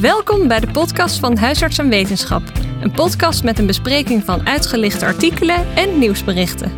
Welkom bij de podcast van Huisarts en Wetenschap. Een podcast met een bespreking van uitgelichte artikelen en nieuwsberichten.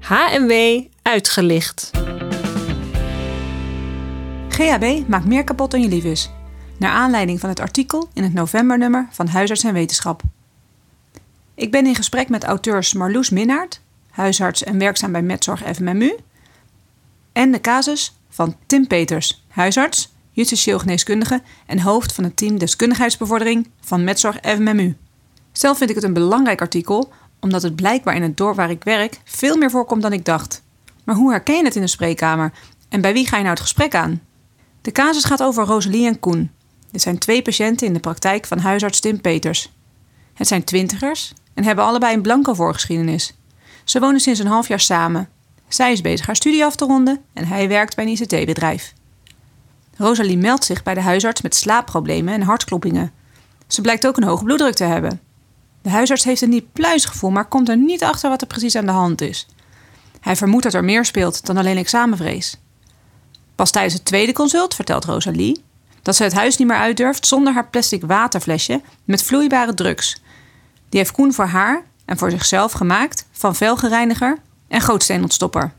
HMW uitgelicht. GHB maakt meer kapot dan je lief is. Naar aanleiding van het artikel in het novembernummer van Huisarts en Wetenschap. Ik ben in gesprek met auteurs Marloes Minnaert, huisarts en werkzaam bij Metzorg FMMU, en de casus van Tim Peters, huisarts, justitieel geneeskundige en hoofd van het team deskundigheidsbevordering van Metzorg FMMU. Zelf vind ik het een belangrijk artikel, omdat het blijkbaar in het dorp waar ik werk veel meer voorkomt dan ik dacht. Maar hoe herken je het in de spreekkamer? En bij wie ga je nou het gesprek aan? De casus gaat over Rosalie en Koen. Dit zijn twee patiënten in de praktijk van huisarts Tim Peters. Het zijn twintigers en hebben allebei een blanco voorgeschiedenis. Ze wonen sinds een half jaar samen. Zij is bezig haar studie af te ronden en hij werkt bij een ICT-bedrijf. Rosalie meldt zich bij de huisarts met slaapproblemen en hartkloppingen. Ze blijkt ook een hoge bloeddruk te hebben. De huisarts heeft een niet pluisgevoel, maar komt er niet achter wat er precies aan de hand is. Hij vermoedt dat er meer speelt dan alleen examenvrees. Pas tijdens het tweede consult vertelt Rosalie dat ze het huis niet meer uitdurft zonder haar plastic waterflesje met vloeibare drugs. Die heeft Koen voor haar en voor zichzelf gemaakt van velgereiniger en gootsteenontstopper.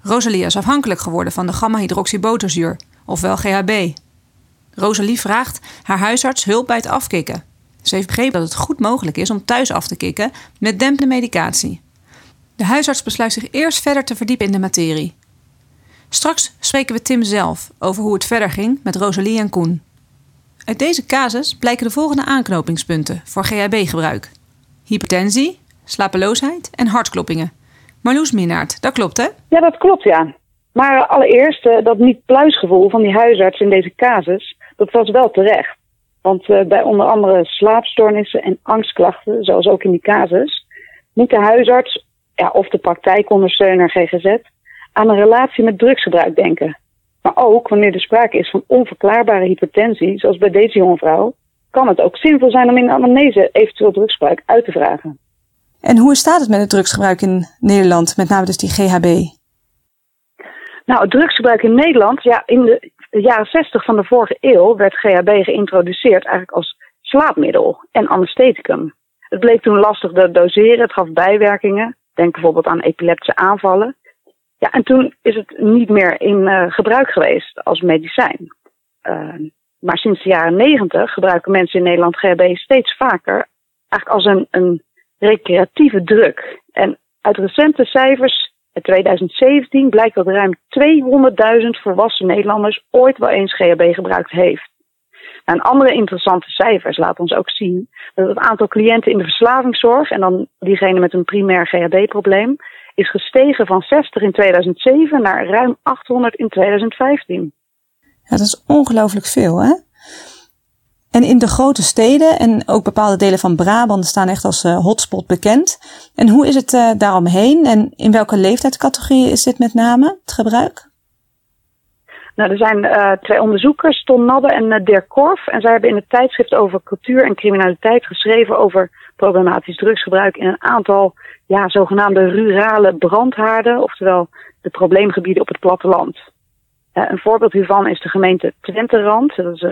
Rosalie is afhankelijk geworden van de gamma-hydroxyboterzuur, ofwel GHB. Rosalie vraagt haar huisarts hulp bij het afkicken. Ze heeft begrepen dat het goed mogelijk is om thuis af te kicken met dempende medicatie. De huisarts besluit zich eerst verder te verdiepen in de materie. Straks spreken we Tim zelf over hoe het verder ging met Rosalie en Koen. Uit deze casus blijken de volgende aanknopingspunten voor GHB-gebruik: hypertensie, slapeloosheid en hartkloppingen. Marloes Minaert, dat klopt hè? Ja, dat klopt ja. Maar allereerst, uh, dat niet-pluisgevoel van die huisarts in deze casus, dat was wel terecht. Want uh, bij onder andere slaapstoornissen en angstklachten, zoals ook in die casus, moet de huisarts ja, of de praktijkondersteuner GGZ aan een relatie met drugsgebruik denken. Maar ook wanneer er sprake is van onverklaarbare hypertensie, zoals bij deze jonge vrouw, kan het ook zinvol zijn om in de anamnese eventueel drugsgebruik uit te vragen. En hoe staat het met het drugsgebruik in Nederland, met name dus die GHB? Nou, het drugsgebruik in Nederland, ja, in de jaren 60 van de vorige eeuw werd GHB geïntroduceerd eigenlijk als slaapmiddel en anestheticum. Het bleek toen lastig te doseren, het gaf bijwerkingen. Denk bijvoorbeeld aan epileptische aanvallen. Ja, en toen is het niet meer in uh, gebruik geweest als medicijn. Uh, maar sinds de jaren 90 gebruiken mensen in Nederland GHB steeds vaker eigenlijk als een, een recreatieve druk. En uit recente cijfers uit 2017 blijkt dat ruim 200.000 volwassen Nederlanders ooit wel eens GHB gebruikt heeft. En andere interessante cijfers laten ons ook zien dat het aantal cliënten in de verslavingszorg en dan diegene met een primair GHB-probleem is gestegen van 60 in 2007 naar ruim 800 in 2015. Ja, dat is ongelooflijk veel, hè? En in de grote steden en ook bepaalde delen van Brabant staan echt als uh, hotspot bekend. En hoe is het uh, daaromheen en in welke leeftijdscategorie is dit met name, het gebruik? Nou, er zijn uh, twee onderzoekers, Ton Nabbe en Dirk Korf. En zij hebben in het tijdschrift over cultuur en criminaliteit geschreven over problematisch drugsgebruik in een aantal ja, zogenaamde rurale brandhaarden, oftewel de probleemgebieden op het platteland. een voorbeeld hiervan is de gemeente Twenterand. Dat is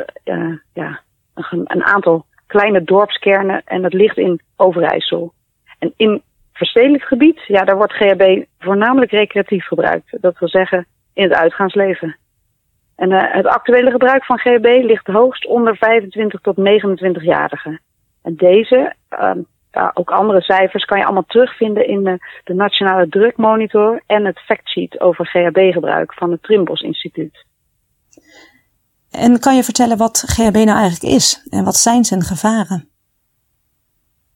ja, een, aantal kleine dorpskernen en dat ligt in Overijssel. En in verstedelijk gebied, ja, daar wordt GHB voornamelijk recreatief gebruikt. Dat wil zeggen in het uitgaansleven. En uh, het actuele gebruik van GHB ligt hoogst onder 25 tot 29-jarigen. En deze, ja, ook andere cijfers, kan je allemaal terugvinden in de, de Nationale Drugmonitor en het factsheet over GHB-gebruik van het Trimbos Instituut. En kan je vertellen wat GHB nou eigenlijk is en wat zijn zijn gevaren?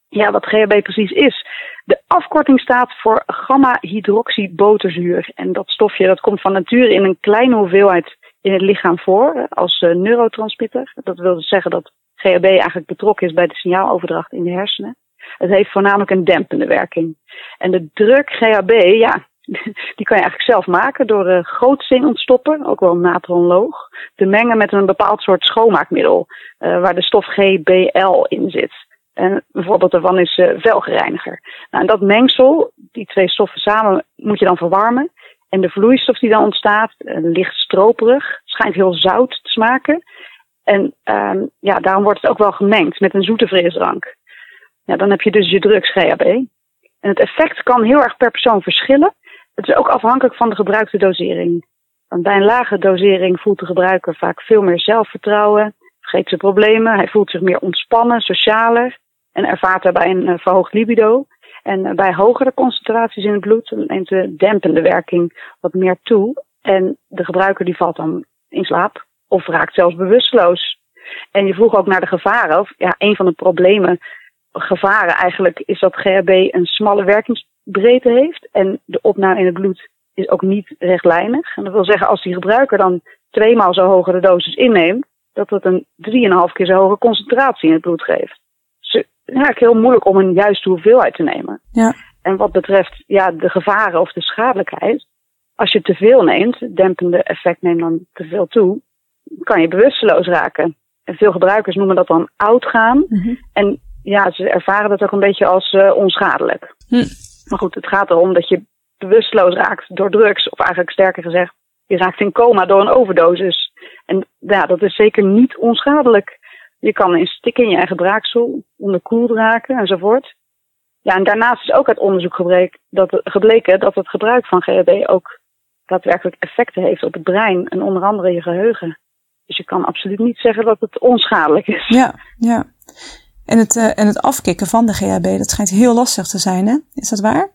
Ja, wat GHB precies is. De afkorting staat voor gamma-hydroxyboterzuur. En dat stofje dat komt van nature in een kleine hoeveelheid in het lichaam voor als uh, neurotransmitter. Dat wil dus zeggen dat GHB eigenlijk betrokken is bij de signaaloverdracht in de hersenen. Het heeft voornamelijk een dempende werking. En de druk GHB, ja, die kan je eigenlijk zelf maken door de grootzin ontstoppen, ook wel natronloog, te mengen met een bepaald soort schoonmaakmiddel uh, waar de stof GBL in zit. En bijvoorbeeld daarvan is uh, velgereiniger. Nou, en dat mengsel, die twee stoffen samen, moet je dan verwarmen. En de vloeistof die dan ontstaat, licht stroperig, schijnt heel zout te smaken. En ehm, ja, daarom wordt het ook wel gemengd met een zoete frisdrank. Ja, dan heb je dus je drugs GHB. En het effect kan heel erg per persoon verschillen. Het is ook afhankelijk van de gebruikte dosering. Bij een lage dosering voelt de gebruiker vaak veel meer zelfvertrouwen, vergeet zijn problemen, hij voelt zich meer ontspannen, socialer en ervaart daarbij een uh, verhoogd libido. En uh, bij hogere concentraties in het bloed neemt de dempende werking wat meer toe. En de gebruiker die valt dan in slaap of raakt zelfs bewusteloos. En je vroeg ook naar de gevaren. Of, ja, een van de problemen, gevaren eigenlijk, is dat GHB een smalle werkingsbreedte heeft. En de opname in het bloed is ook niet rechtlijnig. En dat wil zeggen, als die gebruiker dan tweemaal zo hoge de dosis inneemt, dat het een 3,5 keer zo hoge concentratie in het bloed geeft. Dus ja, eigenlijk heel moeilijk om een juiste hoeveelheid te nemen. Ja. En wat betreft ja, de gevaren of de schadelijkheid, als je te veel neemt, het dempende effect neemt dan te veel toe, kan je bewusteloos raken. En veel gebruikers noemen dat dan oud gaan. Mhm. En ja, ze ervaren dat ook een beetje als uh, onschadelijk. Hm. Maar goed, het gaat erom dat je bewusteloos raakt door drugs. Of eigenlijk sterker gezegd, je raakt in coma door een overdosis. En ja, dat is zeker niet onschadelijk. Je kan in stikken in je eigen braaksel, onderkoeld raken enzovoort. Ja, en daarnaast is ook uit onderzoek gebleken dat, gebleken dat het gebruik van GHB ook daadwerkelijk effecten heeft op het brein en onder andere je geheugen. Dus je kan absoluut niet zeggen dat het onschadelijk is. Ja, ja. En het, uh, en het afkicken van de GHB, dat schijnt heel lastig te zijn, hè? Is dat waar?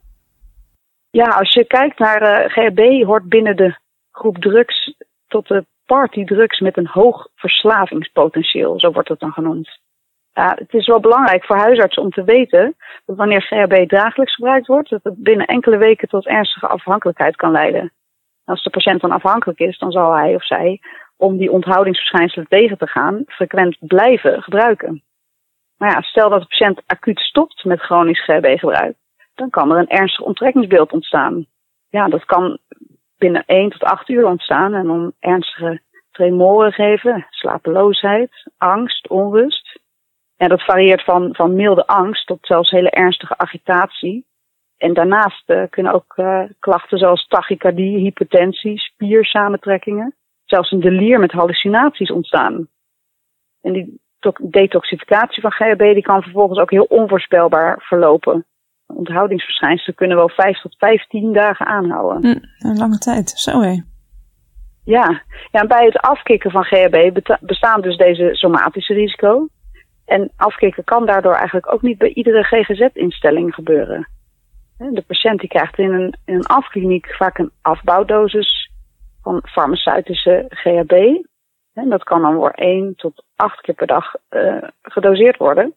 Ja, als je kijkt naar uh, GHB, hoort binnen de groep drugs tot de partydrugs met een hoog verslavingspotentieel, zo wordt het dan genoemd. Het is wel belangrijk voor huisartsen om te weten dat wanneer GHB dagelijks gebruikt wordt, dat het binnen enkele weken tot ernstige afhankelijkheid kan leiden. Als de patiënt dan afhankelijk is, dan zal hij of zij, om die onthoudingsverschijnselen tegen te gaan, frequent blijven gebruiken. Maar ja, stel dat de patiënt acuut stopt met chronisch GHB-gebruik, dan kan er een ernstig onttrekkingsbeeld ontstaan. Ja, dat kan binnen 1 tot 8 uur ontstaan en dan ernstige tremoren geven, slapeloosheid, angst, onrust. En dat varieert van, van milde angst tot zelfs hele ernstige agitatie. En daarnaast uh, kunnen ook uh, klachten zoals tachycardie, hypertensie, spiersamentrekkingen, zelfs een delier met hallucinaties ontstaan. En die detoxificatie van GHB die kan vervolgens ook heel onvoorspelbaar verlopen. Onthoudingsverschijnselen kunnen wel 5 tot 15 dagen aanhouden. Hm, een lange tijd, zo hé. Ja. ja, en bij het afkicken van GHB bestaan dus deze somatische risico. En afkicken kan daardoor eigenlijk ook niet bij iedere GGZ-instelling gebeuren. De patiënt die krijgt in een, in een afkliniek vaak een afbouwdosis van farmaceutische GHB. En dat kan dan voor 1 tot 8 keer per dag uh, gedoseerd worden.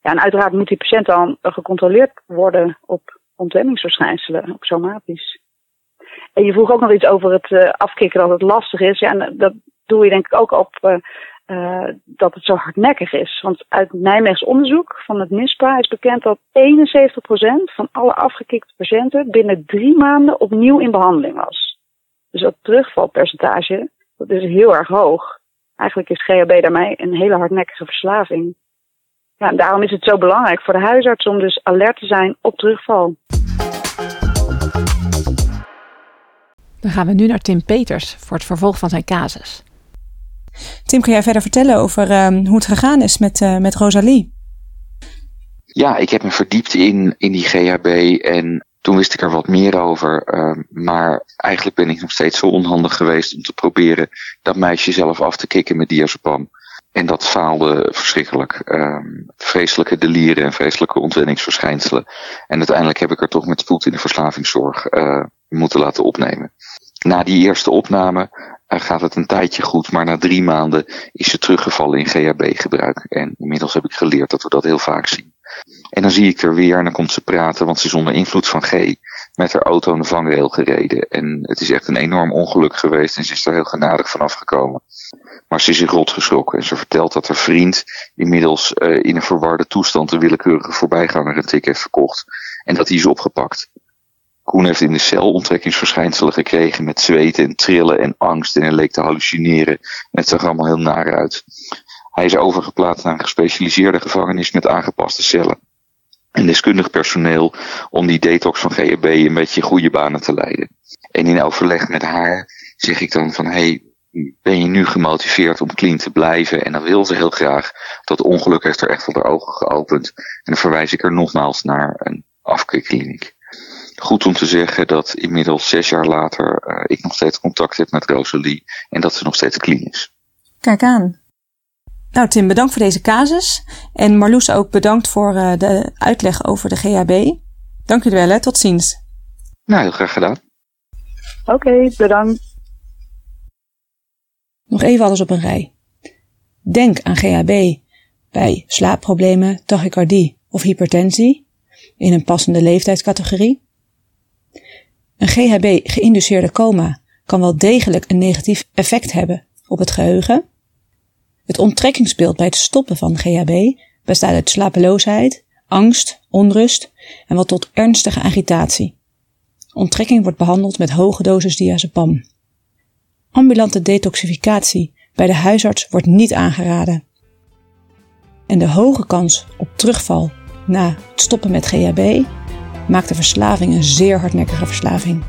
Ja, en uiteraard moet die patiënt dan gecontroleerd worden op ontwenningsverschijnselen, op somatisch. En je vroeg ook nog iets over het uh, afkicken dat het lastig is. Ja, en dat doe je denk ik ook op uh, dat het zo hardnekkig is. Want uit Nijmeegs onderzoek van het NISPA is bekend dat 71% van alle afgekikte patiënten binnen drie maanden opnieuw in behandeling was. Dus dat terugvalpercentage, dat is heel erg hoog. Eigenlijk is GHB daarmee een hele hardnekkige verslaving. Ja, en daarom is het zo belangrijk voor de huisarts om dus alert te zijn op terugval. Dan gaan we nu naar Tim Peters voor het vervolg van zijn casus. Tim, kun jij verder vertellen over uh, hoe het gegaan is met, uh, met Rosalie? Ja, ik heb me verdiept in, in die GHB en toen wist ik er wat meer over. Uh, maar eigenlijk ben ik nog steeds zo onhandig geweest om te proberen dat meisje zelf af te kicken met diazepam. En dat faalde verschrikkelijk. Um, vreselijke delieren en vreselijke ontwenningsverschijnselen. En uiteindelijk heb ik er toch met spoed in de verslavingszorg uh, moeten laten opnemen. Na die eerste opname uh, gaat het een tijdje goed, maar na drie maanden is ze teruggevallen in GHB-gebruik. En inmiddels heb ik geleerd dat we dat heel vaak zien. En dan zie ik er weer en dan komt ze praten, want ze is onder invloed van G met haar auto aan de vangrail gereden. En het is echt een enorm ongeluk geweest en ze is er heel genadig vanaf gekomen. Maar ze is zich rot geschrokken en ze vertelt dat haar vriend inmiddels uh, in een verwarde toestand een willekeurige voorbijganger een tik heeft verkocht. En dat hij is opgepakt. Koen heeft in de cel onttrekkingsverschijnselen gekregen met zweten en trillen en angst en hij leek te hallucineren. En het zag allemaal heel naar uit. Hij is overgeplaatst naar een gespecialiseerde gevangenis met aangepaste cellen. En deskundig personeel om die detox van GHB een beetje goede banen te leiden. En in overleg met haar zeg ik dan van, hey, ben je nu gemotiveerd om clean te blijven? En dan wil ze heel graag. Dat ongeluk heeft er echt voor haar ogen geopend. En dan verwijs ik er nogmaals naar een afkeerkliniek. Goed om te zeggen dat inmiddels zes jaar later uh, ik nog steeds contact heb met Rosalie en dat ze nog steeds clean is. Kijk aan. Nou Tim, bedankt voor deze casus. En Marloes ook bedankt voor uh, de uitleg over de GHB. Dank jullie wel, hè. tot ziens. Nou, heel graag gedaan. Oké, okay, bedankt. Nog even alles op een rij. Denk aan GHB bij slaapproblemen, tachycardie of hypertensie in een passende leeftijdscategorie. Een GHB-geïnduceerde coma kan wel degelijk een negatief effect hebben op het geheugen. Het onttrekkingsbeeld bij het stoppen van GHB bestaat uit slapeloosheid, angst, onrust en wat tot ernstige agitatie. Onttrekking wordt behandeld met hoge dosis diazepam. Ambulante detoxificatie bij de huisarts wordt niet aangeraden. En de hoge kans op terugval na het stoppen met GHB maakt de verslaving een zeer hardnekkige verslaving.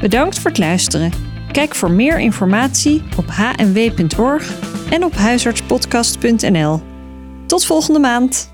Bedankt voor het luisteren. Kijk voor meer informatie op hnw.org en op huisartspodcast.nl. Tot volgende maand.